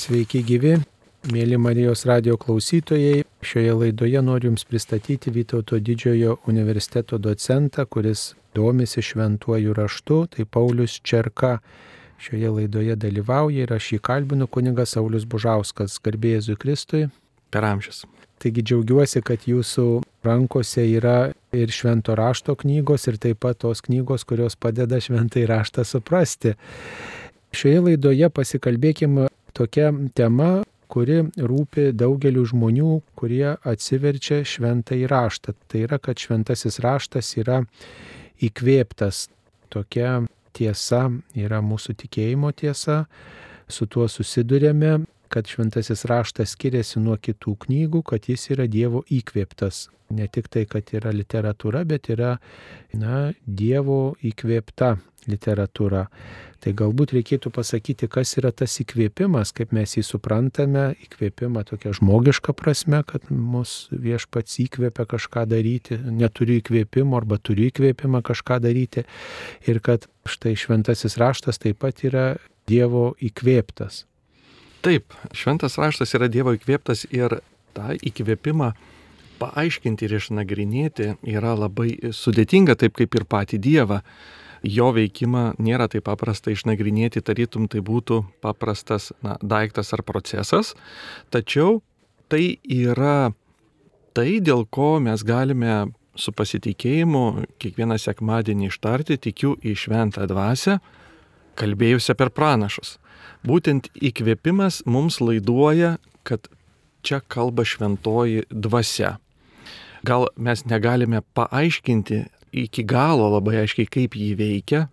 Sveiki gyvi, mėly Marijos radio klausytojai. Šioje laidoje noriu Jums pristatyti Vytauto didžiojo universiteto docentą, kuris domisi šventuoju raštu, tai Paulius Čerka. Šioje laidoje dalyvauja ir aš jį kalbinu kunigas Saulis Bužauskas, garbėjai Kristui. Per amžius. Taigi džiaugiuosi, kad jūsų rankose yra ir švento rašto knygos, ir taip pat tos knygos, kurios padeda šventai raštą suprasti. Šioje laidoje pasikalbėkime tokia tema, kuri rūpi daugeliu žmonių, kurie atsiverčia šventą įraštą. Tai yra, kad šventasis raštas yra įkvėptas. Tokia tiesa yra mūsų tikėjimo tiesa, su tuo susidurėme, kad šventasis raštas skiriasi nuo kitų knygų, kad jis yra Dievo įkvėptas. Ne tik tai, kad yra literatūra, bet yra na, Dievo įkvėpta literatūra. Tai galbūt reikėtų pasakyti, kas yra tas įkvėpimas, kaip mes jį suprantame, įkvėpimą tokia žmogiška prasme, kad mus viešpats įkvėpia kažką daryti, neturiu įkvėpimo arba turiu įkvėpimą kažką daryti ir kad štai šventasis raštas taip pat yra Dievo įkvėptas. Taip, šventas raštas yra Dievo įkvėptas ir tą įkvėpimą paaiškinti ir išnagrinėti yra labai sudėtinga, taip kaip ir patį Dievą. Jo veikimą nėra taip paprasta išnagrinėti, tarytum tai būtų paprastas na, daiktas ar procesas, tačiau tai yra tai, dėl ko mes galime su pasitikėjimu kiekvieną sekmadienį ištarti, tikiu į šventą dvasę, kalbėjusią per pranašus. Būtent įkvėpimas mums laiduoja, kad čia kalba šventoji dvasia. Gal mes negalime paaiškinti iki galo labai aiškiai, kaip jį veikia,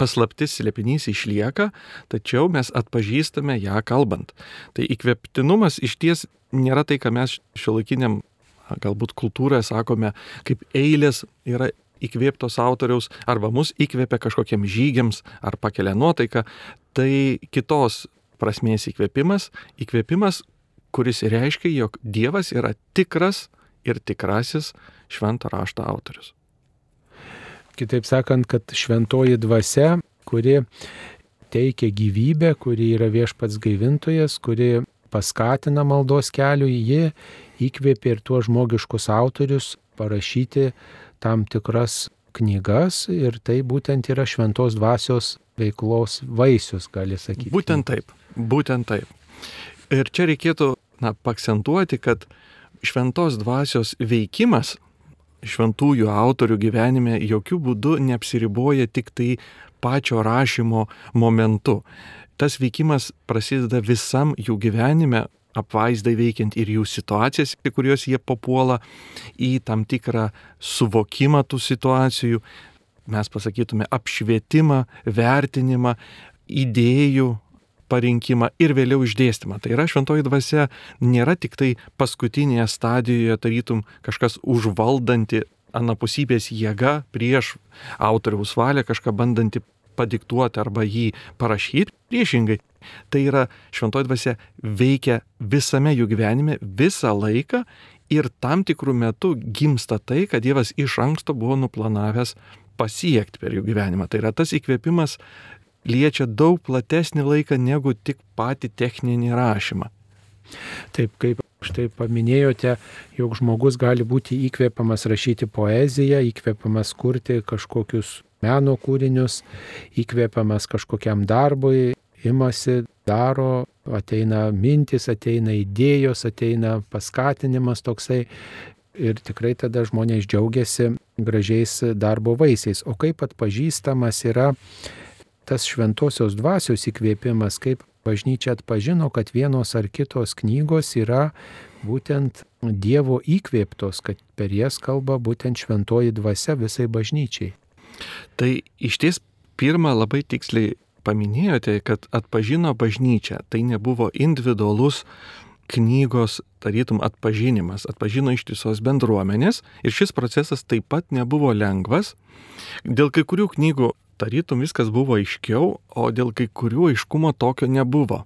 paslaptis slėpinys išlieka, tačiau mes atpažįstame ją kalbant. Tai įkvėptinumas iš ties nėra tai, ką mes šiuolaikiniam galbūt kultūroje sakome, kaip eilės yra įkvėptos autoriaus arba mus įkvėpia kažkokiem žygiams ar pakelia nuotaiką, tai kitos prasmės įkvėpimas, įkvėpimas, kuris reiškia, jog Dievas yra tikras ir tikrasis švento rašto autorius. Kitaip sakant, kad šventoji dvasia, kuri teikia gyvybę, kuri yra viešpats gaivintojas, kuri paskatina maldos kelių, ji įkvėpė ir tuos žmogiškus autorius parašyti tam tikras knygas ir tai būtent yra šventos dvasios veiklos vaisius, gali sakyti. Būtent taip, būtent taip. Ir čia reikėtų na, pakcentuoti, kad šventos dvasios veikimas šventųjų autorių gyvenime jokių būdų neapsiriboja tik tai pačio rašymo momentu. Tas veikimas prasideda visam jų gyvenime, apvaizdai veikiant ir jų situacijas, į kuriuos jie papuola, į tam tikrą suvokimą tų situacijų, mes pasakytume apšvietimą, vertinimą, idėjų parinkimą ir vėliau išdėstymą. Tai yra šventoji dvasia nėra tik tai paskutinėje stadijoje, tarytum kažkas užvaldanti anapusybės jėga prieš autoriaus valią, kažką bandanti padiktuoti arba jį parašyti. Priešingai, tai yra šventoji dvasia veikia visame jų gyvenime, visą laiką ir tam tikrų metų gimsta tai, kad Dievas iš anksto buvo nuplanavęs pasiekti per jų gyvenimą. Tai yra tas įkvėpimas liečia daug platesnį laiką negu tik patį techninį rašymą. Taip kaip štai paminėjote, jog žmogus gali būti įkvėpiamas rašyti poeziją, įkvėpiamas kurti kažkokius meno kūrinius, įkvėpiamas kažkokiam darbui, imasi, daro, ateina mintis, ateina idėjos, ateina paskatinimas toksai. Ir tikrai tada žmonės džiaugiasi gražiais darbo vaisiais. O kaip atpažįstamas yra tas šventosios dvasios įkvėpimas, kaip bažnyčia atpažino, kad vienos ar kitos knygos yra būtent Dievo įkvėptos, kad per jas kalba būtent šventoji dvasia visai bažnyčiai. Tai iš ties pirmą labai tiksliai paminėjote, kad atpažino bažnyčią. Tai nebuvo individualus knygos, tarytum, atpažinimas, atpažino ištisos bendruomenės ir šis procesas taip pat nebuvo lengvas. Dėl kai kurių knygų, tarytum, viskas buvo aiškiau, o dėl kai kurių aiškumo tokio nebuvo.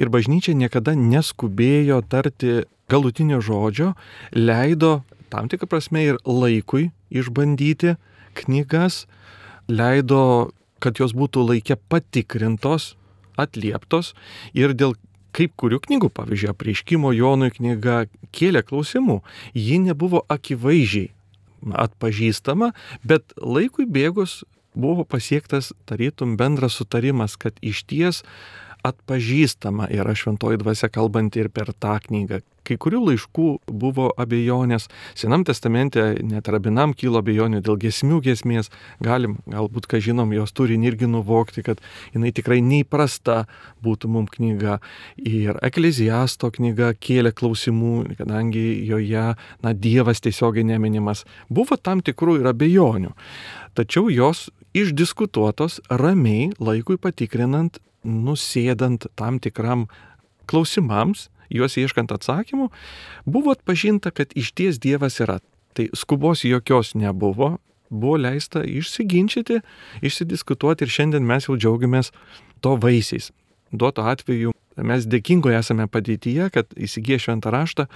Ir bažnyčia niekada neskubėjo tarti galutinio žodžio, leido tam tikrą prasme ir laikui išbandyti knygas, leido kad jos būtų laikė patikrintos, atlieptos ir dėl kaip kurių knygų, pavyzdžiui, apreiškimo Jonui knyga kėlė klausimų. Ji nebuvo akivaizdžiai atpažįstama, bet laikui bėgus buvo pasiektas tarytum bendras sutarimas, kad iš ties atpažįstama yra šventoji dvasia kalbanti ir per tą knygą. Kai kurių laiškų buvo abejonės, Senam testamente net rabinam kilo abejonių dėl gesmių gesmės, galim, galbūt, ką žinom, jos turi irgi nuvokti, kad jinai tikrai neįprasta būtų mums knyga. Ir ekleziasto knyga kėlė klausimų, kadangi joje, na, Dievas tiesiogiai neminimas. Buvo tam tikrų ir abejonių. Tačiau jos išdiskutuotos ramiai laikui patikrinant nusėdant tam tikram klausimams, juos ieškant atsakymų, buvo atpažinta, kad iš ties Dievas yra. Tai skubos jokios nebuvo, buvo leista išsiginčyti, išsidiskutuoti ir šiandien mes jau džiaugiamės to vaisiais. Duoto atveju mes dėkingoje esame padėtyje, kad įsigiję šventą raštą,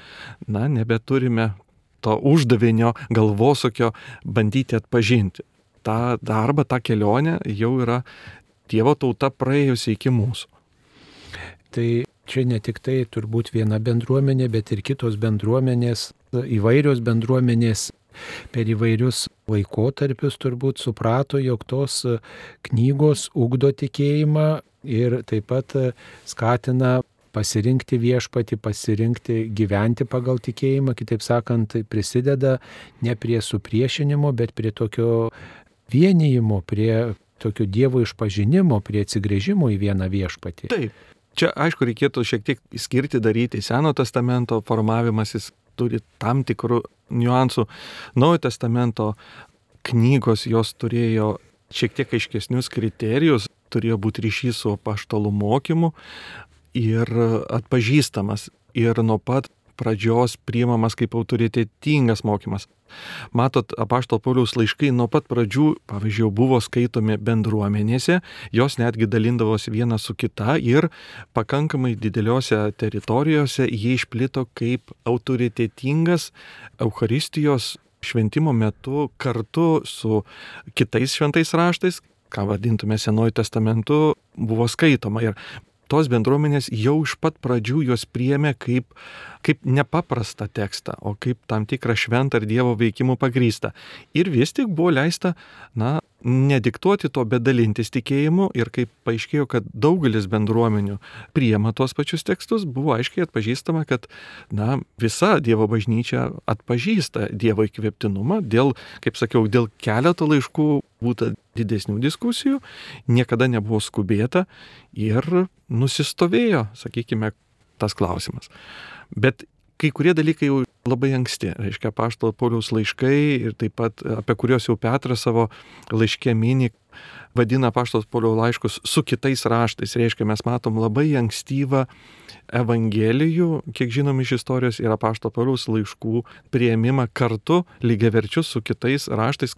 na, nebeturime to uždavinio galvosokio bandyti atpažinti. Ta darba, ta kelionė jau yra Dievo tauta praėjusi iki mūsų. Tai čia ne tik tai turbūt viena bendruomenė, bet ir kitos bendruomenės, įvairios bendruomenės per įvairius laikotarpius turbūt suprato, jog tos knygos ugdo tikėjimą ir taip pat skatina pasirinkti viešpati, pasirinkti gyventi pagal tikėjimą, kitaip sakant, prisideda ne prie supriešinimo, bet prie tokio vienijimo, prie tokio Dievo išpažinimo, prie atsigrėžimo į vieną viešpatį. Taip. Čia, aišku, reikėtų šiek tiek skirti daryti. Seno testamento formavimasis turi tam tikrų niuansų. Naujo testamento knygos jos turėjo šiek tiek aiškesnius kriterijus, turėjo būti ryšys su paštalų mokymu ir atpažįstamas. Ir nuo pat pradžios priimamas kaip autoritetingas mokymas. Matot, apaštalo Pauliaus laiškai nuo pat pradžių, pavyzdžiui, buvo skaitomi bendruomenėse, jos netgi dalindavosi viena su kita ir pakankamai dideliuose teritorijose jie išplito kaip autoritetingas Euharistijos šventimo metu kartu su kitais šventais raštais, ką vadintume Senuoju testamentu, buvo skaitoma. Ir tos bendruomenės jau iš pat pradžių jos priemė kaip, kaip nepaprastą tekstą, o kaip tam tikrą šventą ir Dievo veikimų pagrystą. Ir vis tik buvo leista, na, nediktuoti to, bet dalintis tikėjimu ir kaip paaiškėjo, kad daugelis bendruomenių priema tuos pačius tekstus, buvo aiškiai atpažįstama, kad, na, visa Dievo bažnyčia atpažįsta Dievo įkvėptinumą dėl, kaip sakiau, dėl keleto laiškų būta didesnių diskusijų, niekada nebuvo skubėta ir nusistovėjo, sakykime, tas klausimas. Bet kai kurie dalykai jau labai anksti, reiškia, paštalo Pauliaus laiškai ir taip pat apie kuriuos jau Petras savo laiškė mini, vadina paštos Pauliaus laiškus su kitais raštais. Reiškia, mes matom labai ankstyvą Evangelijų, kiek žinom iš istorijos, yra pašto Pauliaus laiškų prieimimą kartu lygiaverčius su kitais raštais,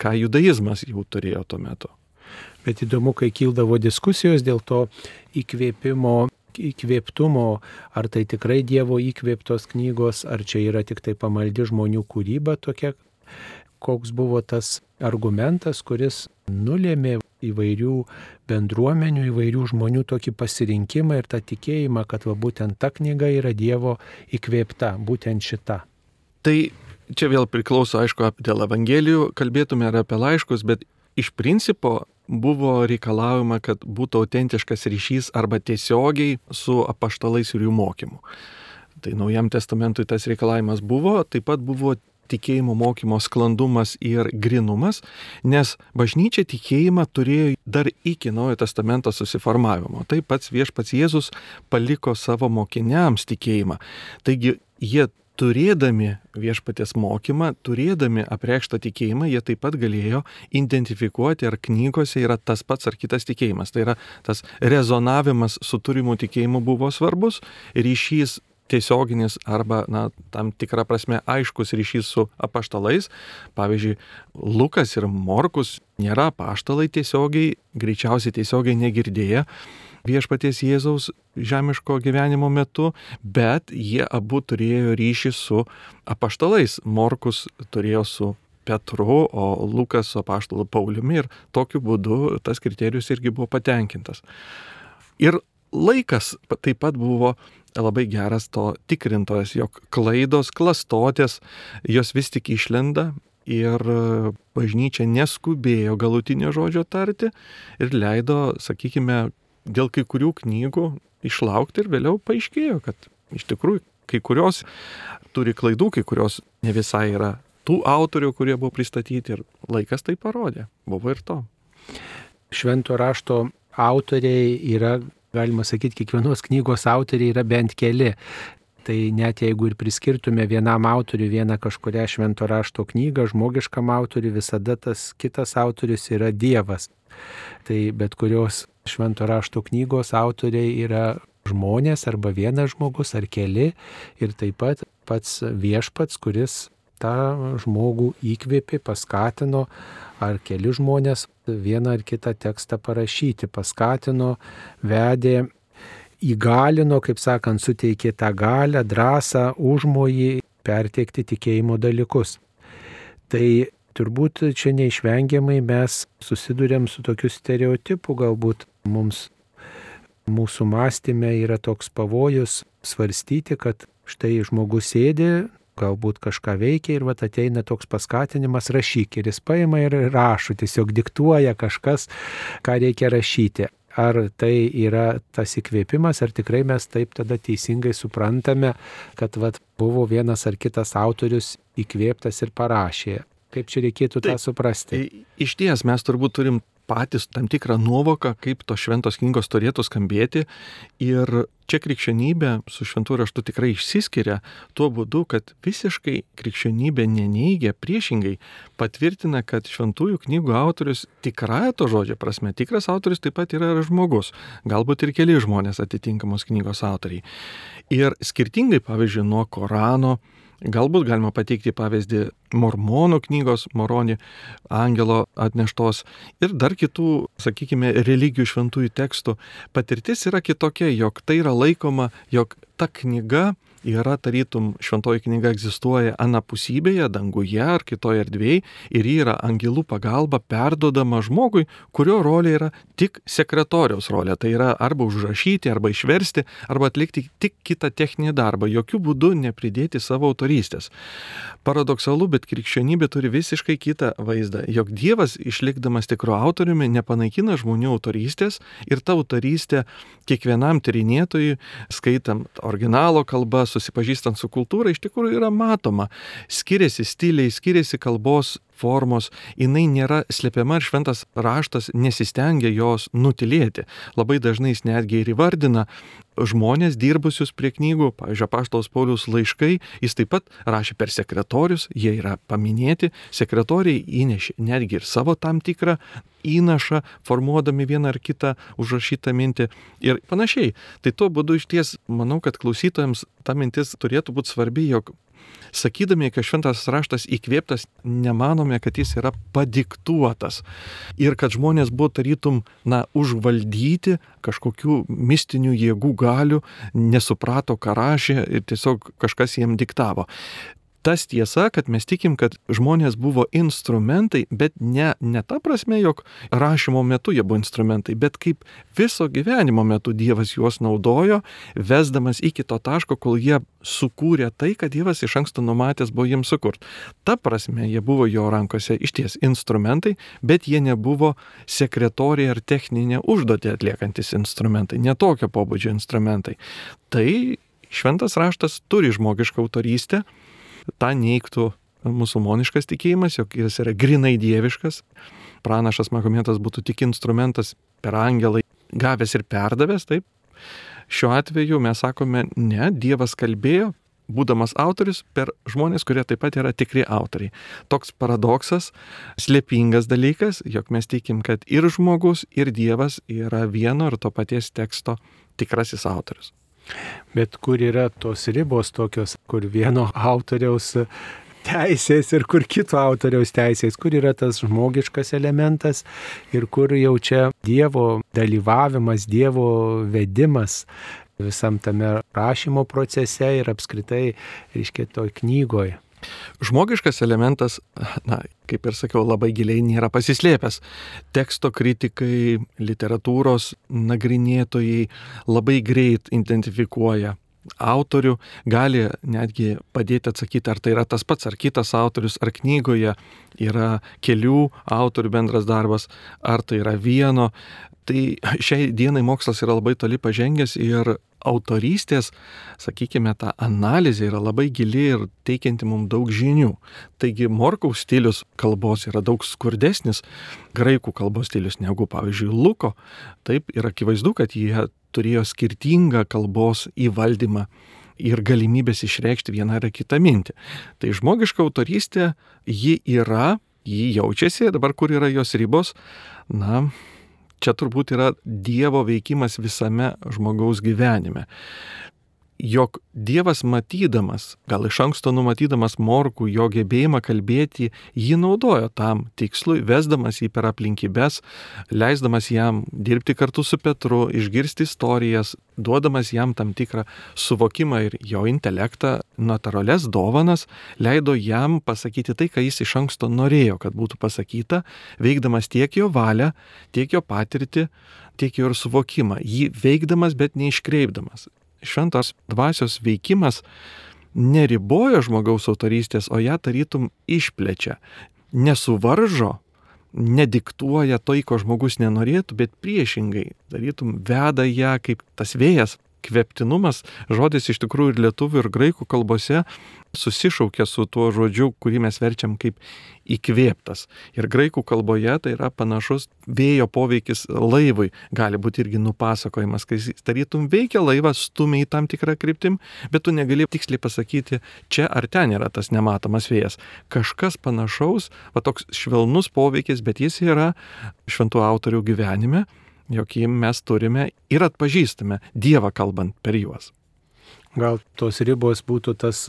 ką judaizmas jau turėjo tuo metu. Bet įdomu, kai kildavo diskusijos dėl to įkvėpimo, įkvėptumo, ar tai tikrai Dievo įkvėptos knygos, ar čia yra tik tai pamaldi žmonių kūryba tokia, koks buvo tas argumentas, kuris nulėmė įvairių bendruomenių, įvairių žmonių tokį pasirinkimą ir tą tikėjimą, kad va būtent ta knyga yra Dievo įkvėpta, būtent šita. Tai čia vėl priklauso, aišku, dėl Evangelijų kalbėtume ar apie laiškus, bet iš principo buvo reikalaujama, kad būtų autentiškas ryšys arba tiesiogiai su apaštalais ir jų mokymu. Tai Naujam testamentui tas reikalavimas buvo, taip pat buvo tikėjimo mokymo sklandumas ir grinumas, nes bažnyčia tikėjimą turėjo dar iki Naujojo testamento susiformavimo. Tai pats viešpats Jėzus paliko savo mokiniams tikėjimą. Taigi jie turėdami viešpatės mokymą, turėdami apreikštą tikėjimą, jie taip pat galėjo identifikuoti, ar knygose yra tas pats ar kitas tikėjimas. Tai yra tas rezonavimas su turimu tikėjimu buvo svarbus, ryšys tiesioginis arba, na, tam tikrą prasme aiškus ryšys su apaštalais. Pavyzdžiui, Lukas ir Morkus nėra apaštalai tiesiogiai, greičiausiai tiesiogiai negirdėję viešpaties Jėzaus žemiško gyvenimo metu, bet jie abu turėjo ryšį su apaštalais. Morkus turėjo su Petru, o Lukas su apaštalu Pauliumi ir tokiu būdu tas kriterijus irgi buvo patenkintas. Ir laikas taip pat buvo labai geras to tikrintojas, jog klaidos, klastotės, jos vis tik išlenda ir bažnyčia neskubėjo galutinio žodžio tarti ir leido, sakykime, dėl kai kurių knygų išlaukti ir vėliau paaiškėjo, kad iš tikrųjų kai kurios turi klaidų, kai kurios ne visai yra tų autorių, kurie buvo pristatyti ir laikas tai parodė. Buvo ir to. Švento rašto autoriai yra, galima sakyti, kiekvienos knygos autoriai yra bent keli. Tai net jeigu ir priskirtume vienam autoriui vieną kažkuria švento rašto knygą, žmogiškam autoriui visada tas kitas autorius yra Dievas. Tai bet kurios švento rašto knygos autoriai yra žmonės arba vienas žmogus ar keli ir taip pat pats viešpats, kuris tą žmogų įkvėpė, paskatino, ar keli žmonės vieną ar kitą tekstą parašyti, paskatino, vedė, įgalino, kaip sakant, suteikė tą galę, drąsą, užmojį perteikti tikėjimo dalykus. Tai turbūt čia neišvengiamai mes susidurėm su tokiu stereotipu, galbūt mums mūsų mąstymė yra toks pavojus svarstyti, kad štai žmogus sėdi galbūt kažką veikia ir vat ateina toks paskatinimas rašyk ir jis paima ir rašo, tiesiog diktuoja kažkas, ką reikia rašyti. Ar tai yra tas įkvėpimas, ar tikrai mes taip tada teisingai suprantame, kad vat, buvo vienas ar kitas autorius įkvėptas ir parašė. Kaip čia reikėtų tai, tą suprasti? Iš ties mes turbūt turim patys tam tikrą nuovoką, kaip tos šventos knygos turėtų skambėti. Ir čia krikščionybė su šventu raštu tikrai išsiskiria tuo būdu, kad visiškai krikščionybė neneigia, priešingai patvirtina, kad šventųjų knygų autorius tikrąją to žodžio prasme, tikras autorius taip pat yra žmogus, galbūt ir keli žmonės atitinkamos knygos autoriai. Ir skirtingai, pavyzdžiui, nuo Korano, Galbūt galima pateikti pavyzdį mormonų knygos, moronį, angelo atneštos ir dar kitų, sakykime, religijų šventųjų tekstų. Patirtis yra kitokia, jog tai yra laikoma, jog ta knyga yra tarytum šventoji knyga egzistuoja anapusybėje, danguje ar kitoje erdvėje ir ji yra angelų pagalba perdodama žmogui, kurio rolė yra tik sekretoriaus rolė. Tai yra arba užrašyti, arba išversti, arba atlikti tik kitą techninį darbą, jokių būdų nepridėti savo autorystės. Paradoksalu, bet krikščionybė turi visiškai kitą vaizdą, jog Dievas, išlikdamas tikru autoriumi, nepanaikina žmonių autorystės ir ta autorystė kiekvienam tyrinėtojui, skaitant originalo kalbą, susipažįstant su kultūra, iš tikrųjų yra matoma. Skiriasi stiliai, skiriasi kalbos formos, jinai nėra slepiama ir šventas raštas nesistengia jos nutilėti. Labai dažnai jis netgi ir įvardina žmonės dirbusius prie knygų, pavyzdžiui, Paštaus Paulius laiškai, jis taip pat rašė per sekretorius, jie yra paminėti, sekretoriai įnešė netgi ir savo tam tikrą įnašą, formuodami vieną ar kitą užrašytą mintį ir panašiai. Tai tuo būdu iš ties manau, kad klausytojams ta mintis turėtų būti svarbi, jog sakydami, kad šventas raštas įkvėptas, nemanome, kad jis yra padiktuotas. Ir kad žmonės buvo tarytum, na, užvaldyti kažkokių mistinių jėgų galių, nesuprato, ką rašė ir tiesiog kažkas jiem diktavo tas tiesa, kad mes tikim, kad žmonės buvo instrumentai, bet ne, ne ta prasme, jog rašymo metu jie buvo instrumentai, bet kaip viso gyvenimo metu Dievas juos naudojo, vesdamas iki to taško, kol jie sukūrė tai, kad Dievas iš anksto numatęs buvo jiems sukurt. Ta prasme, jie buvo jo rankose iš ties instrumentai, bet jie nebuvo sekretoriai ar techninė užduotė atliekantis instrumentai, netokio pobūdžio instrumentai. Tai šventas raštas turi žmogišką autorystę, tą neiktų musulmoniškas tikėjimas, jog jis yra grinai dieviškas. Pranašas Mahometas būtų tik instrumentas per angelai gavęs ir perdavęs, taip. Šiuo atveju mes sakome, ne, Dievas kalbėjo, būdamas autorius, per žmonės, kurie taip pat yra tikri autoriai. Toks paradoksas, slėpingas dalykas, jog mes tikim, kad ir žmogus, ir Dievas yra vieno ir to paties teksto tikrasis autorius. Bet kur yra tos ribos tokios, kur vieno autoriaus teisės ir kur kito autoriaus teisės, kur yra tas žmogiškas elementas ir kur jau čia Dievo dalyvavimas, Dievo vedimas visam tame rašymo procese ir apskritai, reiškia, toj knygoje. Žmogiškas elementas, na, kaip ir sakiau, labai giliai nėra pasislėpęs. Teksto kritikai, literatūros nagrinėtojai labai greit identifikuoja autorių, gali netgi padėti atsakyti, ar tai yra tas pats, ar kitas autorius, ar knygoje yra kelių autorių bendras darbas, ar tai yra vieno. Tai šiai dienai mokslas yra labai toli pažengęs ir autorystės, sakykime, ta analizė yra labai gili ir teikianti mums daug žinių. Taigi Morkaus stilius kalbos yra daug skurdesnis, graikų kalbos stilius negu, pavyzdžiui, Luko. Taip ir akivaizdu, kad jie turėjo skirtingą kalbos įvaldymą ir galimybės išreikšti vieną ar kitą mintį. Tai žmogiška autorystė, ji yra, ji jaučiasi, dabar kur yra jos ribos, na, čia turbūt yra Dievo veikimas visame žmogaus gyvenime jog Dievas matydamas, gal iš anksto numatydamas morkų jo gebėjimą kalbėti, jį naudojo tam tikslui, vesdamas jį per aplinkybės, leisdamas jam dirbti kartu su Petru, išgirsti istorijas, duodamas jam tam tikrą suvokimą ir jo intelektą, natūrales dovanas, leido jam pasakyti tai, ką jis iš anksto norėjo, kad būtų pasakyta, veikdamas tiek jo valią, tiek jo patirtį, tiek jo ir suvokimą, jį veikdamas, bet neiškreipdamas šventos dvasios veikimas neriboja žmogaus autorystės, o ją tarytum išplečia, nesuvaržo, nediktuoja to, ko žmogus nenorėtų, bet priešingai, tarytum veda ją kaip tas vėjas kveptinumas, žodis iš tikrųjų ir lietuvių, ir graikų kalbose susišaukia su tuo žodžiu, kurį mes verčiam kaip įkvėptas. Ir graikų kalboje tai yra panašus vėjo poveikis laivui, gali būti irgi nupasakojimas, kai tarytum veikia laivas, stumia į tam tikrą kryptim, bet tu negali tiksliai pasakyti, čia ar ten yra tas nematomas vėjas. Kažkas panašaus, va toks švelnus poveikis, bet jis yra šventų autorių gyvenime jog jį mes turime ir atpažįstame Dievą kalbant per juos. Gal tos ribos būtų tas,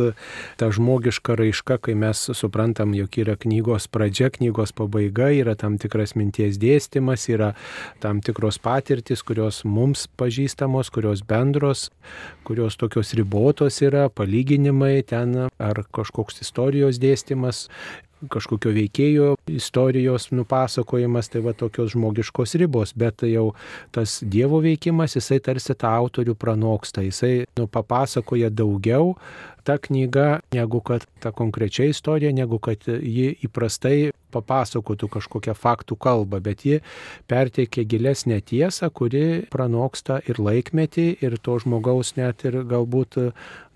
ta žmogiška raiška, kai mes suprantam, jog yra knygos pradžia, knygos pabaiga, yra tam tikras minties dėstymas, yra tam tikros patirtis, kurios mums pažįstamos, kurios bendros, kurios tokios ribotos yra, palyginimai ten ar kažkoks istorijos dėstymas, kažkokio veikėjo istorijos nupasakojimas, tai va tokios žmogiškos ribos, bet jau tas Dievo veikimas, jisai tarsi tą autorių pranoksta, jisai nu, papasakoja daugiau ta knyga, negu kad ta konkrečia istorija, negu kad ji įprastai papasakotų kažkokią faktų kalbą, bet ji perteikia gilesnę tiesą, kuri pranoksta ir laikmetį, ir to žmogaus net ir galbūt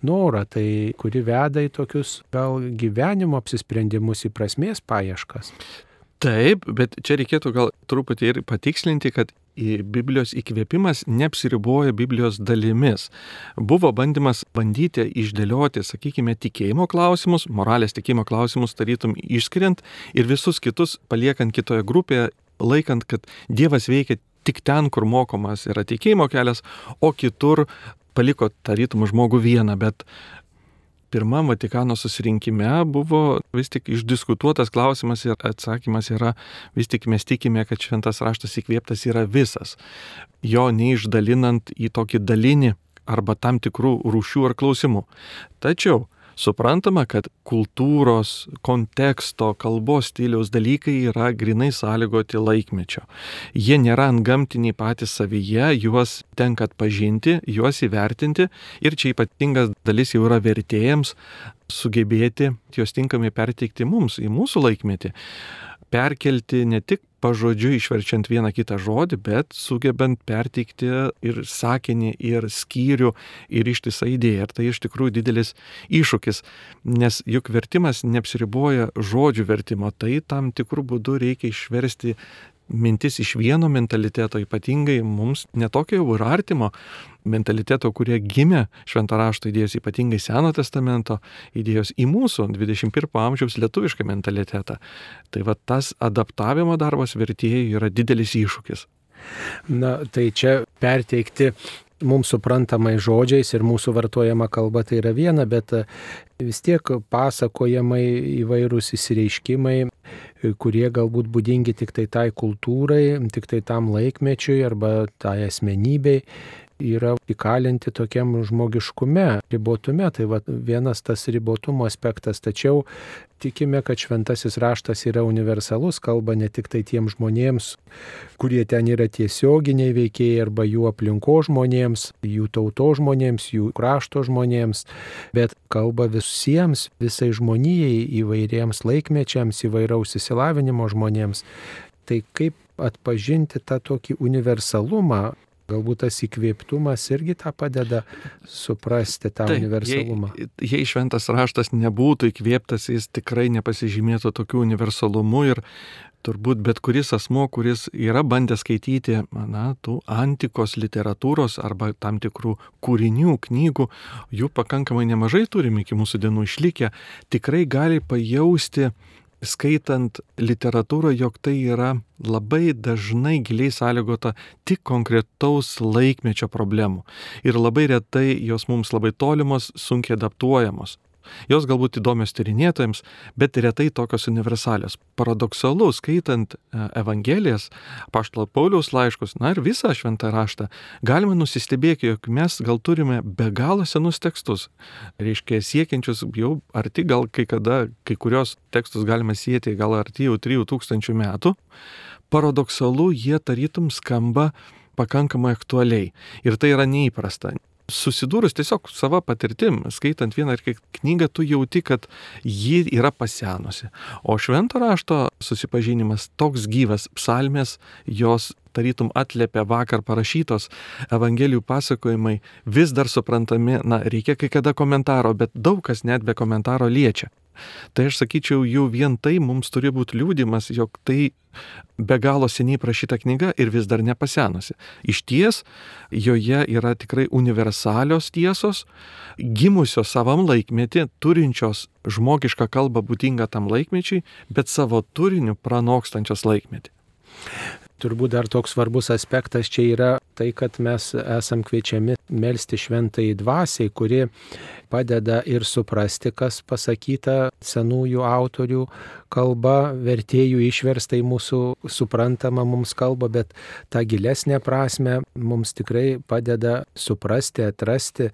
norą, tai kuri veda į tokius gal gyvenimo apsisprendimus, į prasmės paieškas. Taip, bet čia reikėtų gal truputį ir patikslinti, kad Biblijos įkvėpimas neapsiriboja Biblijos dalimis. Buvo bandymas bandyti išdėlioti, sakykime, tikėjimo klausimus, moralės tikėjimo klausimus, tarytum išskiriant ir visus kitus paliekant kitoje grupėje, laikant, kad Dievas veikia tik ten, kur mokomas yra tikėjimo kelias, o kitur paliko tarytum žmogų vieną, bet pirmam Vatikano susirinkime buvo vis tik išdiskutuotas klausimas ir atsakymas yra, vis tik mes tikime, kad šventas raštas įkvėptas yra visas, jo neišdalinant į tokį dalinį arba tam tikrų rūšių ar klausimų. Tačiau Suprantama, kad kultūros, konteksto, kalbos stiliaus dalykai yra grinai sąlygoti laikmečio. Jie nėra antgamtiniai patys savyje, juos tenka atpažinti, juos įvertinti ir čia ypatingas dalis jau yra vertėjams sugebėti juos tinkamai perteikti mums, į mūsų laikmetį perkelti ne tik pažodžiui išverčiant vieną kitą žodį, bet sugebant perteikti ir sakinį, ir skyrių, ir ištisą idėją. Ir tai iš tikrųjų didelis iššūkis, nes juk vertimas neapsiriboja žodžių vertimo, tai tam tikrų būdų reikia išversti mintis iš vieno mentaliteto, ypatingai mums netokio jau ir artimo mentaliteto, kurie gimė šventą rašto idėjos, ypatingai Seno testamento idėjos į mūsų 21 amžiaus lietuvišką mentalitetą. Tai va tas adaptavimo darbas vertėjai yra didelis iššūkis. Na, tai čia perteikti mums suprantamai žodžiais ir mūsų vartojama kalba tai yra viena, bet vis tiek pasakojamai įvairūs įsireiškimai, kurie galbūt būdingi tik tai tai kultūrai, tik tai tam laikmečiui arba tai asmenybei, yra įkalinti tokiam žmogiškume, ribotume. Tai va, vienas tas ribotumo aspektas. Tačiau tikime, kad šventasis raštas yra universalus, kalba ne tik tai tiem žmonėms, kurie ten yra tiesioginiai veikėjai arba jų aplinko žmonėms, jų tauto žmonėms, jų krašto žmonėms, bet kalba visiems, visai žmonijai, įvairiems laikmečiams, įvairaus įsilavinimo žmonėms. Tai kaip atpažinti tą tokį universalumą Galbūt tas įkvėptumas irgi tą padeda suprasti tą Taip, universalumą. Jei, jei šventas raštas nebūtų įkvėptas, jis tikrai nepasižymėtų tokiu universalumu ir turbūt bet kuris asmo, kuris yra bandęs skaityti, na, tų antikos literatūros arba tam tikrų kūrinių, knygų, jų pakankamai nemažai turime iki mūsų dienų išlikę, tikrai gali pajausti skaitant literatūrą, jog tai yra labai dažnai giliai sąlygota tik konkretaus laikmečio problemų. Ir labai retai jos mums labai tolimos, sunkiai adaptuojamos. Jos galbūt įdomios tyrinėtojams, bet retai tokios universalios. Paradoksalu, skaitant e, Evangelijas, Paštalo Pauliaus laiškus, na ir visą šventą raštą, galime nusistebėti, jog mes gal turime be galo senus tekstus. Reiškia, siekiančius jau arti, gal kai kada, kai kurios tekstus galime sieti gal arti jau 3000 metų. Paradoksalu, jie tarytum skamba pakankamai aktualiai. Ir tai yra neįprasta susidūrus tiesiog savo patirtim, skaitant vieną ar kitą knygą, tu jauti, kad ji yra pasenusi. O švento rašto susipažinimas toks gyvas, psalmės jos tarytum atlėpia vakar parašytos Evangelijų pasakojimai, vis dar suprantami, na, reikia kai kada komentaro, bet daug kas net be komentaro liečia. Tai aš sakyčiau, jau vien tai mums turi būti liūdimas, jog tai be galo seniai prašyta knyga ir vis dar nepasenusi. Iš ties, joje yra tikrai universalios tiesos, gimusios savam laikmetį, turinčios žmogišką kalbą būdingą tam laikmečiai, bet savo turiniu pranokstančios laikmetį. Turbūt dar toks svarbus aspektas čia yra tai, kad mes esam kviečiami melstį šventai dvasiai, kuri padeda ir suprasti, kas pasakyta senųjų autorių kalba, vertėjų išversta į mūsų suprantamą mums kalbą, bet tą gilesnę prasme mums tikrai padeda suprasti, atrasti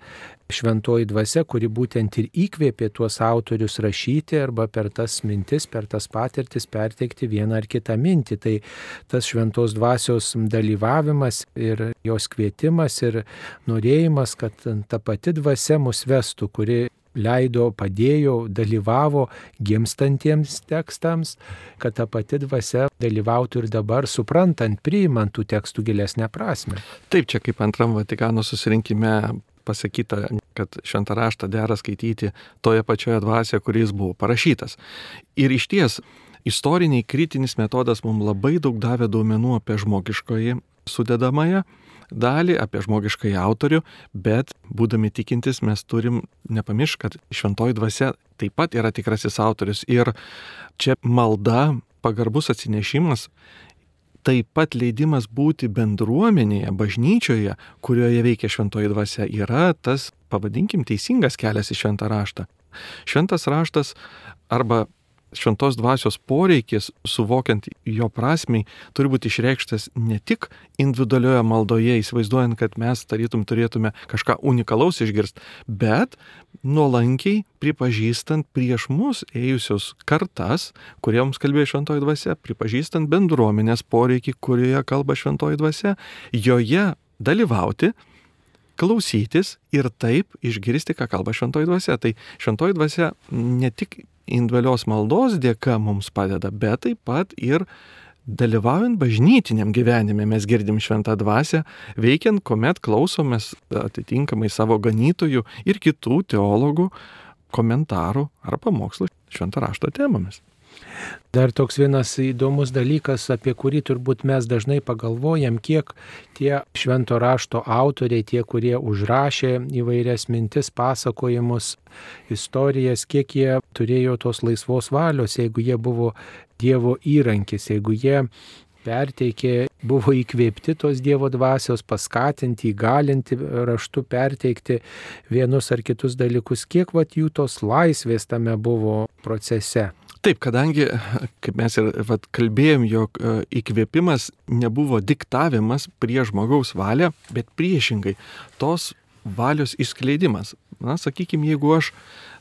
šventoji dvasia, kuri būtent ir įkvėpė tuos autorius rašyti arba per tas mintis, per tas patirtis perteikti vieną ar kitą mintį. Tai tas šventos dvasios dalyvavimas ir jos kvietimas ir norėjimas, kad ta pati dvasia mus vestų, kuri leido, padėjo, dalyvavo gimstantiems tekstams, kad ta pati dvasia dalyvautų ir dabar suprantant, priimant tų tekstų gilesnę prasme. Taip, čia kaip antram Vatikano susirinkime pasakyta, kad šventą raštą dera skaityti toje pačioje dvasioje, kuris buvo parašytas. Ir iš ties, istoriniai kritinis metodas mums labai daug davė duomenų apie žmogiškoji sudedamąją dalį, apie žmogiškąjį autorių, bet būdami tikintis mes turim nepamiršti, kad šventoji dvasia taip pat yra tikrasis autorius. Ir čia malda, pagarbus atsinešimas taip pat leidimas būti bendruomenėje, bažnyčioje, kurioje veikia šventoji dvasia, yra tas, pavadinkim, teisingas kelias į šventą raštą. Šventas raštas arba šventos dvasios poreikis, suvokiant jo prasmiai, turi būti išreikštas ne tik individualioje maldoje, įsivaizduojant, kad mes tarytum turėtume kažką unikalaus išgirsti, bet nuolankiai pripažįstant prieš mus ėjusios kartas, kuriems kalbėjo šventoji dvasia, pripažįstant bendruomenės poreikį, kurioje kalba šventoji dvasia, joje dalyvauti, klausytis ir taip išgirsti, ką kalba šventoji dvasia. Tai šventoji dvasia ne tik individualios maldos dėka mums padeda, bet taip pat ir dalyvaujant bažnytiniam gyvenime mes girdim šventą dvasę, veikiant, kuomet klausomės atitinkamai savo ganytojų ir kitų teologų komentarų ar pamokslų šventą rašto temomis. Dar toks vienas įdomus dalykas, apie kurį turbūt mes dažnai pagalvojam, kiek tie švento rašto autoriai, tie, kurie užrašė įvairias mintis, pasakojimus, istorijas, kiek jie turėjo tos laisvos valios, jeigu jie buvo Dievo įrankis, jeigu jie perteikė, buvo įkvėpti tos Dievo dvasios, paskatinti, įgalinti raštu perteikti vienus ar kitus dalykus, kiek vat jų tos laisvės tame buvo procese. Taip, kadangi, kaip mes ir vat, kalbėjom, jog e, įkvėpimas nebuvo diktavimas prie žmogaus valią, bet priešingai tos valios išskleidimas. Na, sakykime, jeigu aš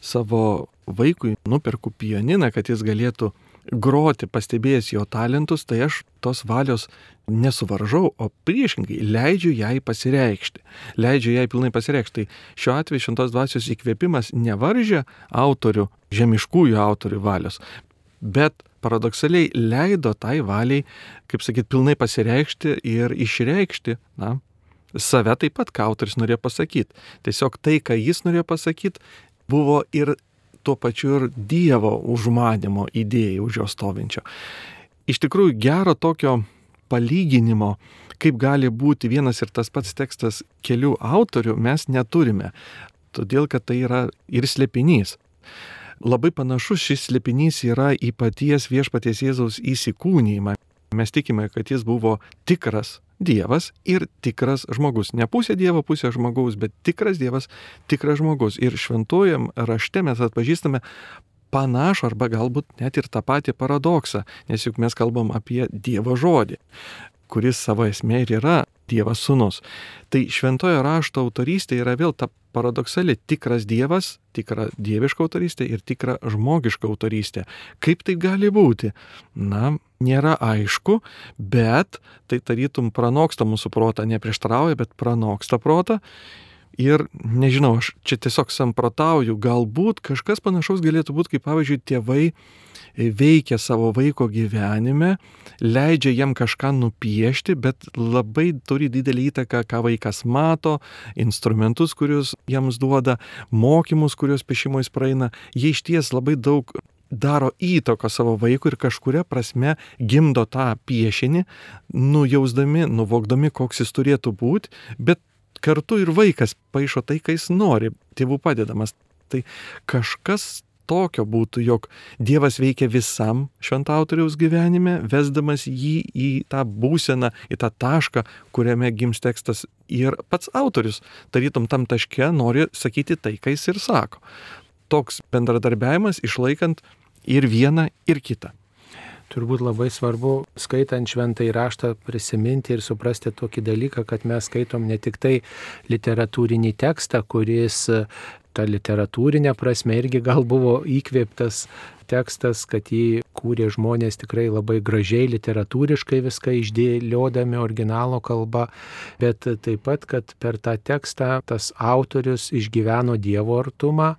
savo vaikui nuperku pianiną, kad jis galėtų groti, pastebėjęs jo talentus, tai aš tos valios nesuvaržau, o priešingai leidžiu jai pasireikšti. Leidžiu jai pilnai pasireikšti. Tai šiuo atveju šventos dvasios įkvėpimas nevaržė autorių, žemiškųjų autorių valios, bet paradoksaliai leido tai valiai, kaip sakyt, pilnai pasireikšti ir išreikšti, na, save taip pat, ką autoris norėjo pasakyti. Tiesiog tai, ką jis norėjo pasakyti, buvo ir tuo pačiu ir Dievo užmanimo idėjai už jo stovinčio. Iš tikrųjų, gero tokio palyginimo, kaip gali būti vienas ir tas pats tekstas kelių autorių, mes neturime. Todėl, kad tai yra ir slėpinys. Labai panašus šis slėpinys yra į paties viešpaties Jėzaus įsikūnymą. Mes tikime, kad jis buvo tikras Dievas ir tikras žmogus. Ne pusė Dievo, pusė žmogaus, bet tikras Dievas, tikras žmogus. Ir šventuojam rašte mes atpažįstame panašų arba galbūt net ir tą patį paradoksą, nes juk mes kalbam apie Dievo žodį, kuris savo esmė ir yra Dievas sunus. Tai šventojo rašto autorystė yra vėl ta paradoksali tikras Dievas, tikra dieviška autorystė ir tikra žmogiška autorystė. Kaip tai gali būti? Na, nėra aišku, bet tai tarytum pranoksta mūsų protą, neprieštarauja, bet pranoksta protą. Ir nežinau, aš čia tiesiog samprotauju, galbūt kažkas panašaus galėtų būti, kaip pavyzdžiui, tėvai veikia savo vaiko gyvenime, leidžia jam kažką nupiešti, bet labai turi didelį įtaką, ką vaikas mato, instrumentus, kuriuos jiems duoda, mokymus, kuriuos piešimo jis praeina. Jie iš ties labai daug daro įtaką savo vaikui ir kažkuria prasme gimdo tą piešinį, nujausdami, nuvokdami, koks jis turėtų būti, bet kartu ir vaikas paaišo tai, ką jis nori, tėvų padedamas. Tai kažkas tokio būtų, jog Dievas veikia visam šventautoriaus gyvenime, vesdamas jį į tą būseną, į tą tašką, kuriame gims tekstas ir pats autorius, tarytum tam taške, nori sakyti tai, ką jis ir sako. Toks bendradarbiavimas išlaikant ir vieną, ir kitą. Turbūt labai svarbu, skaitant šventą įraštą, prisiminti ir suprasti tokį dalyką, kad mes skaitom ne tik tai literatūrinį tekstą, kuris ta literatūrinė prasme irgi gal buvo įkvėptas tekstas, kad jį kūrė žmonės tikrai labai gražiai, literatūriškai viską išdėliodami originalo kalba, bet taip pat, kad per tą tekstą tas autorius išgyveno Dievo artumą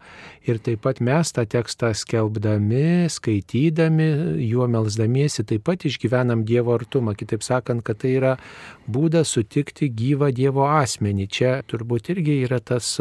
ir taip pat mes tą tekstą skelbdami, skaitydami, juo melzdamiesi, taip pat išgyvenam Dievo artumą. Kitaip sakant, kad tai yra būdas sutikti gyvą Dievo asmenį. Čia turbūt irgi yra tas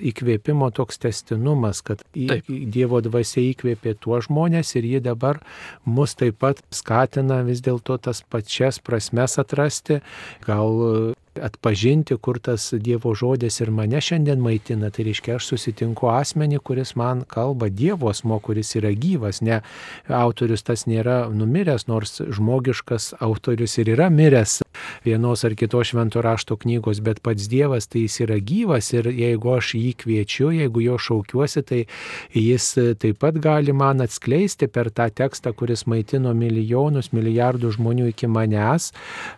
įkvėpimo toks testinumas, kad Taip. Dievo dvasia įkvėpė tuos žmonės ir ji dabar mus taip pat skatina vis dėlto tas pačias prasmes atrasti, gal atpažinti, kur tas Dievo žodis ir mane šiandien maitina. Tai reiškia, aš susitinku asmenį, kuris man kalba Dievo asmo, kuris yra gyvas. Ne autorius tas nėra numiręs, nors žmogiškas autorius ir yra miręs vienos ar kitos švento rašto knygos, bet pats Dievas tai jis yra gyvas ir jeigu aš jį kviečiu, jeigu jo šaukiuosi, tai jis taip pat gali man atskleisti per tą tekstą, kuris maitino milijonus, milijardų žmonių iki manęs,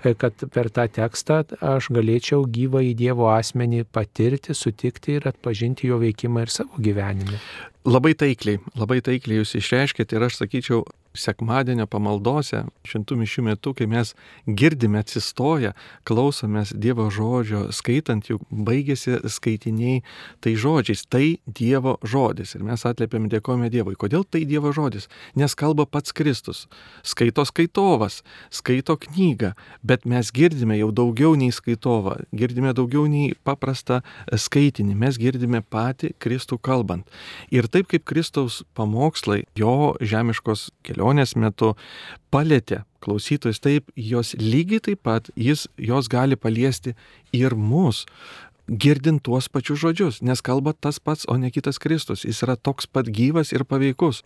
kad per tą tekstą aš aš galėčiau gyvą į Dievo asmenį patirti, sutikti ir atpažinti jo veikimą ir savo gyvenime. Labai taikliai, labai taikliai jūs išreiškėte ir aš sakyčiau, sekmadienio pamaldose, šimtų mišių metu, kai mes girdime atsistoję, klausomės Dievo žodžio, skaitant, juk baigėsi skaitiniai tai žodžiais, tai Dievo žodis. Ir mes atlėpėm dėkojame Dievui. Kodėl tai Dievo žodis? Nes kalba pats Kristus. Skaito skaitovas, skaito knygą, bet mes girdime jau daugiau nei skaitovą, girdime daugiau nei paprastą skaitinį, mes girdime patį Kristų kalbant. Ir taip kaip Kristaus pamokslai, jo žemiškos kelionės, metu palėtė klausytojus taip, jos lygiai taip pat jis, jos gali paliesti ir mus girdint tuos pačius žodžius, nes kalba tas pats, o ne kitas Kristus. Jis yra toks pat gyvas ir paveikus.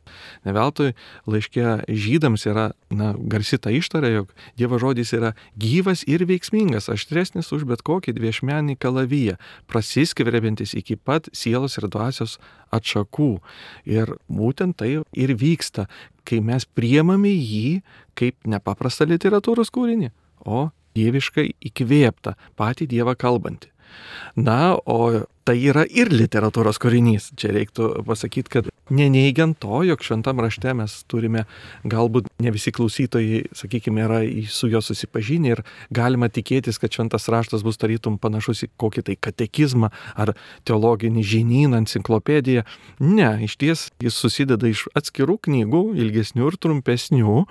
Neveltui laiškė žydams yra na, garsi ta ištarė, jog Dievo žodis yra gyvas ir veiksmingas, aštresnis už bet kokį dviešmenį kalavyją, prasiskverbintis iki pat sielos ir dvasios atšakų. Ir būtent tai ir vyksta kai mes priemame jį kaip nepaprastą literatūros kūrinį, o dieviškai įkvėptą, patį Dievą kalbantį. Na, o tai yra ir literatūros kūrinys. Čia reiktų pasakyti, kad neneigiant to, jog šventam rašte mes turime, galbūt ne visi klausytojai, sakykime, yra su juo susipažinę ir galima tikėtis, kad šventas raštas bus tarytum panašus į kokį tai katekizmą ar teologinį žinyną, enciklopediją. Ne, iš ties jis susideda iš atskirų knygų, ilgesnių ir trumpesnių,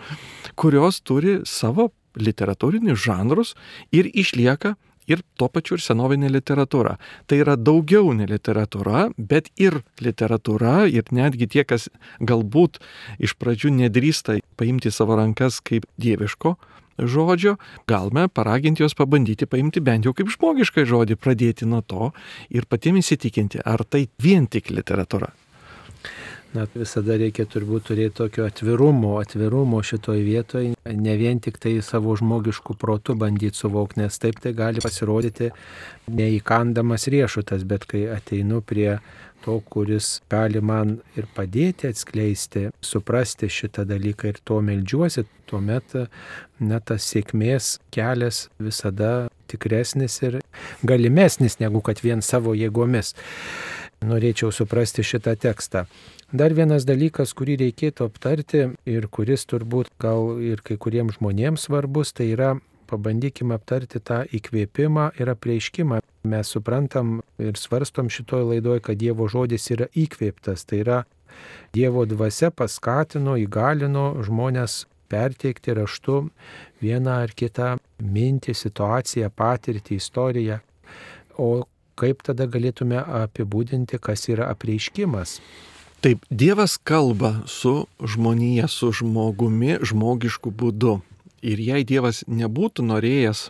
kurios turi savo literatūrinius žanrus ir išlieka ir tuo pačiu ir senovinė literatūra. Tai yra daugiau ne literatūra, bet ir literatūra ir netgi tie, kas galbūt iš pradžių nedrįsta paimti savo rankas kaip dieviško žodžio, galime paraginti juos pabandyti paimti bent jau kaip žmogišką žodį, pradėti nuo to ir patiems įsitikinti, ar tai vien tik literatūra. Na, visada reikia turbūt turėti tokio atvirumo, atvirumo šitoj vietoje, ne vien tik tai savo žmogiškų protų bandyti suvokti, nes taip tai gali pasirodyti neįkandamas riešutas, bet kai ateinu prie to, kuris gali man ir padėti atskleisti, suprasti šitą dalyką ir to melžiuosi, tuomet net tas sėkmės kelias visada tikresnis ir galimesnis negu kad vien savo jėgomis. Norėčiau suprasti šitą tekstą. Dar vienas dalykas, kurį reikėtų aptarti ir kuris turbūt gal ir kai kuriems žmonėms svarbus, tai yra pabandykime aptarti tą įkvėpimą ir apreiškimą. Mes suprantam ir svarstom šitoje laidoje, kad Dievo žodis yra įkvėptas, tai yra Dievo dvasia paskatino, įgalino žmonės perteikti raštu vieną ar kitą mintį, situaciją, patirtį, istoriją. O kaip tada galėtume apibūdinti, kas yra apreiškimas? Taip, Dievas kalba su žmonija, su žmogumi žmogišku būdu. Ir jei Dievas nebūtų norėjęs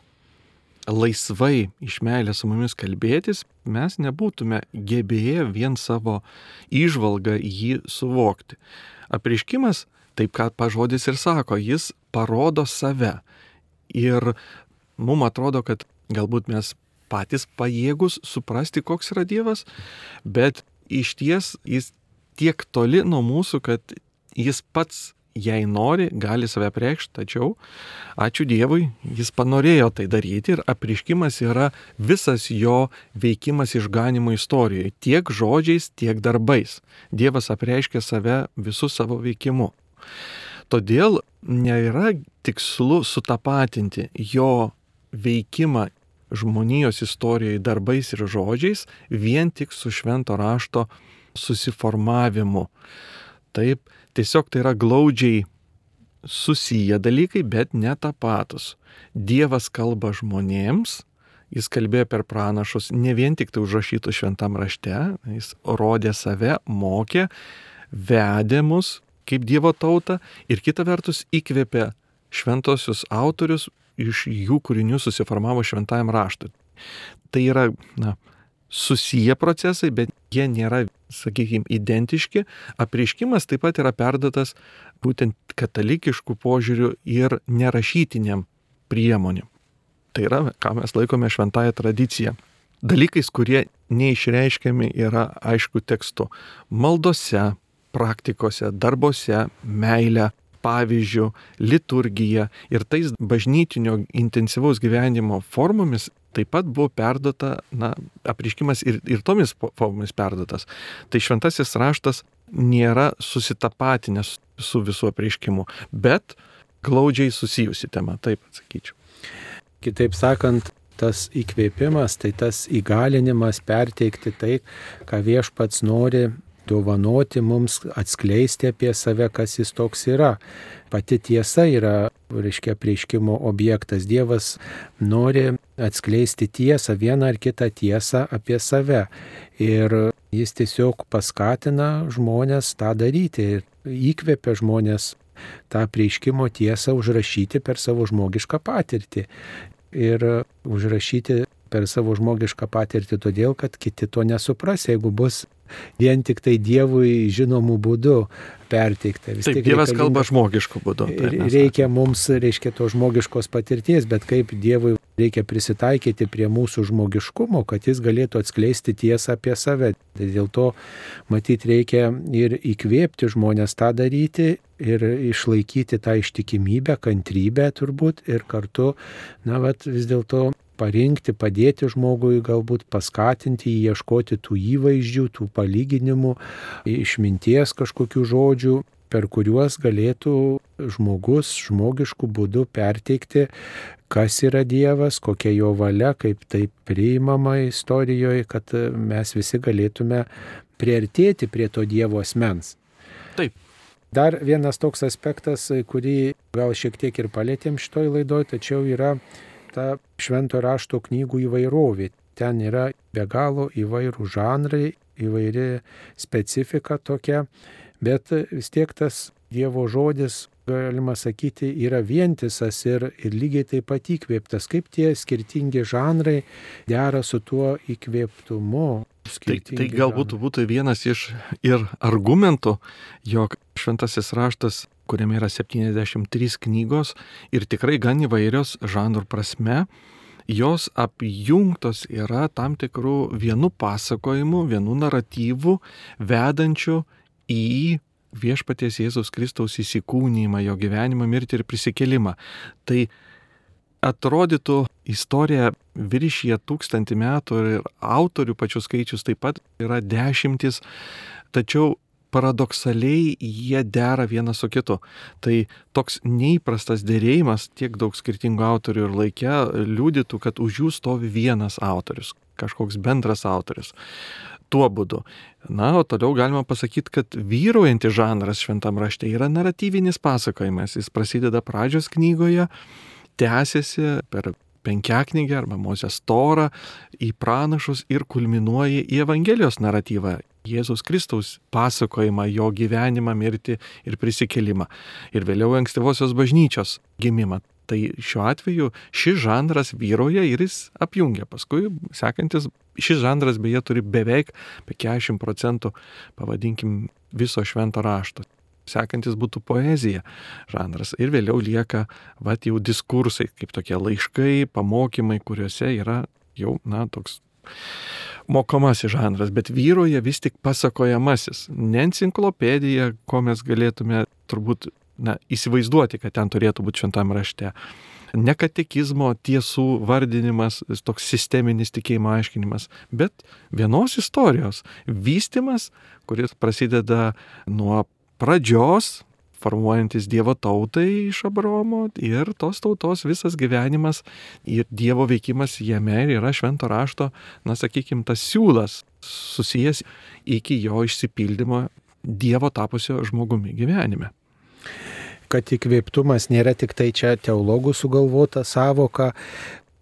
laisvai iš meilės su mumis kalbėtis, mes nebūtume gebėję vien savo išvalgą jį suvokti. Apriškimas, taip ką pažodis ir sako, jis parodo save. Ir mums atrodo, kad galbūt mes patys pajėgus suprasti, koks yra Dievas, bet iš ties jis tiek toli nuo mūsų, kad jis pats, jei nori, gali save priekšti, tačiau, ačiū Dievui, jis panorėjo tai daryti ir apriškimas yra visas jo veikimas išganimo istorijoje, tiek žodžiais, tiek darbais. Dievas apreiškia save visų savo veikimu. Todėl nėra tikslu sutapatinti jo veikimą žmonijos istorijoje darbais ir žodžiais vien tik su švento rašto susiformavimu. Taip, tiesiog tai yra glaudžiai susiję dalykai, bet ne tapatus. Dievas kalba žmonėms, jis kalbėjo per pranašus ne vien tik tai užrašytų šventam rašte, jis rodė save, mokė, vedė mus kaip Dievo tauta ir kita vertus įkvėpė šventosius autorius, iš jų kūrinių susiformavo šventajam raštui. Tai yra, na, susiję procesai, bet jie nėra, sakykime, identiški. Apriškimas taip pat yra perdotas būtent katalikiškų požiūrių ir nerašytiniam priemonėm. Tai yra, ką mes laikome šventąją tradiciją. Dalykais, kurie neišreiškiami yra aišku tekstu. Maldose, praktikose, darbose, meilė, pavyzdžių, liturgija ir tais bažnytinio intensyvaus gyvenimo formomis taip pat buvo perdota, na, apriškimas ir, ir tomis formomis perdotas. Tai šventasis raštas nėra susitapatinęs su visų apriškimu, bet glaudžiai susijusi tema, taip atsakyčiau. Kitaip sakant, tas įkvėpimas, tai tas įgalinimas perteikti tai, ką viešpats nori dovanoti mums, atskleisti apie save, kas jis toks yra. Pati tiesa yra, reiškia, prieškimo objektas. Dievas nori atskleisti tiesą, vieną ar kitą tiesą apie save. Ir jis tiesiog paskatina žmonės tą daryti ir įkvepia žmonės tą prieškimo tiesą užrašyti per savo žmogišką patirtį. Ir užrašyti per savo žmogišką patirtį todėl, kad kiti to nesupras, jeigu bus vien tik tai Dievui žinomų būdų perteikta. Vis taip, Dievas kalba žmogiškų būdų. Taip, reikia mums, reiškia, to žmogiškos patirties, bet kaip Dievui reikia prisitaikyti prie mūsų žmogiškumo, kad jis galėtų atskleisti tiesą apie save. Tai dėl to matyti reikia ir įkvėpti žmonės tą daryti ir išlaikyti tą ištikimybę, kantrybę turbūt ir kartu, na, vat, vis dėlto parinkti, padėti žmogui, galbūt paskatinti jį ieškoti tų įvaizdžių, tų palyginimų, išminties kažkokių žodžių, per kuriuos galėtų žmogus žmogiškų būdų perteikti, kas yra Dievas, kokia jo valia, kaip tai priimama istorijoje, kad mes visi galėtume priartėti prie to Dievo asmens. Taip. Dar vienas toks aspektas, kurį gal šiek tiek ir palėtėm šitoj laidoj, tačiau yra ta švento rašto knygų įvairovė. Ten yra be galo įvairių žanrai, įvairi specifika tokia, bet vis tiek tas Dievo žodis, galima sakyti, yra vientisas ir, ir lygiai taip pat įkvėptas, kaip tie skirtingi žanrai dera su tuo įkvėptumu. Tai, tai galbūt būtų vienas iš ir argumentų, jog šventasis raštas kuriame yra 73 knygos ir tikrai gan įvairios žanrų prasme, jos apjungtos yra tam tikrų vienų pasakojimų, vienų naratyvų, vedančių į viešpaties Jėzaus Kristaus įsikūnymą, jo gyvenimą, mirtį ir prisikelimą. Tai atrodytų istorija viršyje tūkstantį metų ir autorių pačių skaičius taip pat yra dešimtis, tačiau paradoksaliai jie dera vienas su kitu. Tai toks neįprastas dėrėjimas tiek daug skirtingų autorių ir laikė liūdytų, kad už jų stovi vienas autorius, kažkoks bendras autorius. Tuo būdu. Na, o toliau galima pasakyti, kad vyraujantis žanras šventam rašte yra naratyvinis pasakojimas. Jis prasideda pradžios knygoje, tęsiasi per penkiaknygę arba Mozės torą į pranašus ir kulminuoja į Evangelijos naratyvą, Jėzaus Kristaus pasakojimą, jo gyvenimą, mirtį ir prisikelimą. Ir vėliau ankstyvosios bažnyčios gimimą. Tai šiuo atveju šis žanras vyroja ir jis apjungia. Paskui sekantis, šis žanras beje turi beveik apie 40 procentų, pavadinkim, viso švento rašto. Sekantis būtų poezija žanras. Ir vėliau lieka, va, jau diskursai, kaip tokie laiškai, pamokymai, kuriuose yra jau, na, toks mokomasis žanras, bet vyroja vis tik pasakojamasis. Ne enciklopedija, ko mes galėtume turbūt na, įsivaizduoti, kad ten turėtų būti šventam rašte. Ne katekizmo tiesų vardinimas, toks sisteminis tikėjimo aiškinimas, bet vienos istorijos vystimas, kuris prasideda nuo pradžios, formuojantis Dievo tautai iš Abromo ir tos tautos visas gyvenimas ir Dievo veikimas jame yra švento rašto, na sakykime, tas siūlas susijęs iki jo išsipildymo Dievo tapusio žmogumi gyvenime. Kad įkvėptumas nėra tik tai čia teologų sugalvota savoka,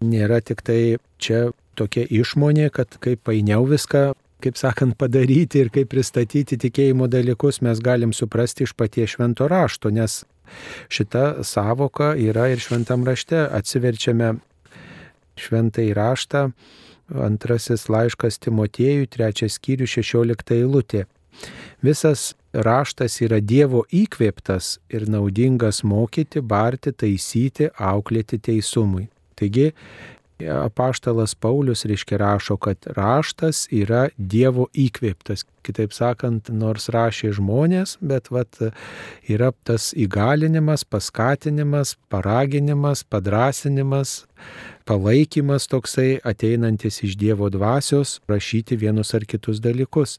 nėra tik tai čia tokia išmonė, kad kaip painiau viską kaip sakant, padaryti ir kaip pristatyti tikėjimo dalykus mes galim suprasti iš paties švento rašto, nes šita savoka yra ir šventam rašte. Atsiverčiame šventą įraštą, antrasis laiškas Timotiejui, trečias skyrių, šešiolikta eilutė. Visas raštas yra Dievo įkvėptas ir naudingas mokyti, barti, taisyti, auklėti teisumui. Taigi apaštalas Paulius reiškia rašo, kad raštas yra Dievo įkvėptas. Kitaip sakant, nors rašė žmonės, bet vat, yra tas įgalinimas, paskatinimas, paraginimas, padrasinimas, palaikymas toksai ateinantis iš Dievo dvasios rašyti vienus ar kitus dalykus.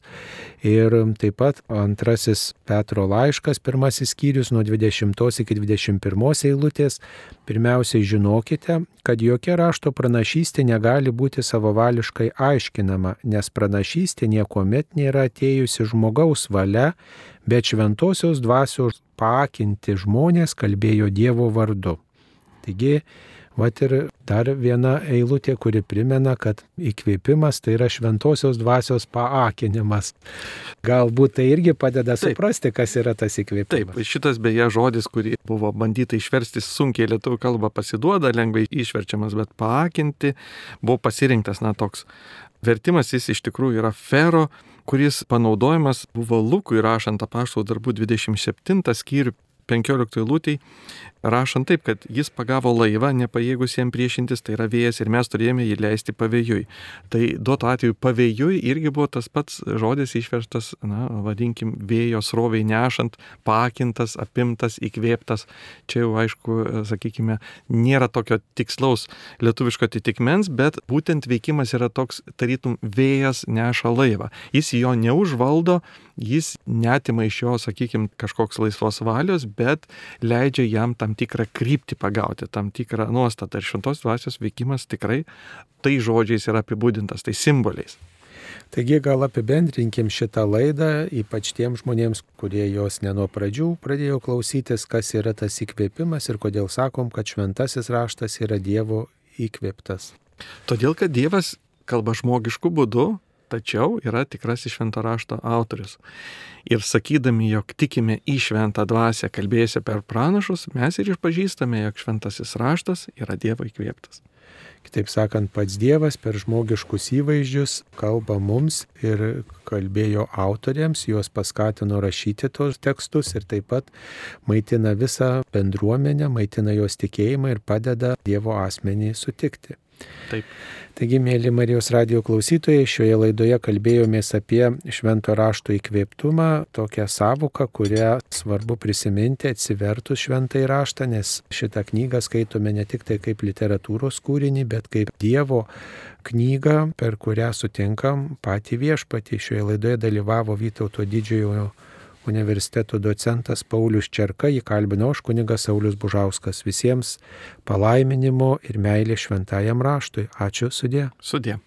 Ir taip pat antrasis Petro laiškas, pirmasis skyrius nuo 20 iki 21 eilutės. Pirmiausiai žinokite, kad jokia rašto pranašystė negali būti savavališkai aiškinama, nes pranašystė niekuomet nėra atėjusi žmogaus valia, bet šventosios dvasios paakinti žmonės kalbėjo Dievo vardu. Taigi, Vat ir dar viena eilutė, kuri primena, kad įkvėpimas tai yra šventosios dvasios paakinimas. Galbūt tai irgi padeda Taip. suprasti, kas yra tas įkvėpimas. Taip, šitas beje žodis, kurį buvo bandyta išversti sunkiai lietuvių kalbą pasiduoda, lengvai išverčiamas, bet paakinti buvo pasirinktas, na, toks vertimas jis iš tikrųjų yra fero, kuris panaudojimas buvo Lukui rašant apaštalų darbų 27 skyrių 15 lūtėj rašant taip, kad jis pagavo laivą, nepajėgus jam priešintis, tai yra vėjas ir mes turėjome jį leisti pavėjui. Tai duoto atveju pavėjui irgi buvo tas pats žodis išverstas, na, vadinkim, vėjo sroviai nešant, pakintas, apimtas, įkvėptas. Čia jau aišku, sakykime, nėra tokio tikslaus lietuviško atitikmens, bet būtent veikimas yra toks, tarytum, vėjas neša laivą. Jis jo neužvaldo, jis netima iš jo, sakykime, kažkoks laisvos valios, bet leidžia jam tam tikrą kryptį pagauti, tam tikrą nuostatą. Ir šventos dvasios veikimas tikrai tai žodžiais yra apibūdintas, tai simboliais. Taigi gal apibendrinkim šitą laidą, ypač tiem žmonėms, kurie jos ne nuo pradžių pradėjo klausytis, kas yra tas įkvėpimas ir kodėl sakom, kad šventasis raštas yra Dievo įkvėptas. Todėl, kad Dievas kalba žmogišku būdu, tačiau yra tikrasis švento rašto autorius. Ir sakydami, jog tikime į šventą dvasę, kalbėjusi per pranašus, mes ir išpažįstame, jog šventasis raštas yra Dievo įkvėptas. Kitaip sakant, pats Dievas per žmogiškus įvaizdžius kalba mums ir kalbėjo autoriams, juos paskatino rašyti tos tekstus ir taip pat maitina visą bendruomenę, maitina jos tikėjimą ir padeda Dievo asmenį sutikti. Taip. Taigi, mėly Marijos radio klausytojai, šioje laidoje kalbėjomės apie švento rašto įkvėptumą, tokią savoką, kurią svarbu prisiminti atsivertus šventai raštą, nes šitą knygą skaitome ne tik tai kaip literatūros kūrinį, bet kaip Dievo knygą, per kurią sutinkam patį viešpatį. Šioje laidoje dalyvavo Vytauto didžiojo universiteto docentas Paulius Čerka, jį kalbino aš kunigas Saulis Bužauskas. Visiems palaiminimo ir meilė šventajam raštui. Ačiū sudė. Sudė.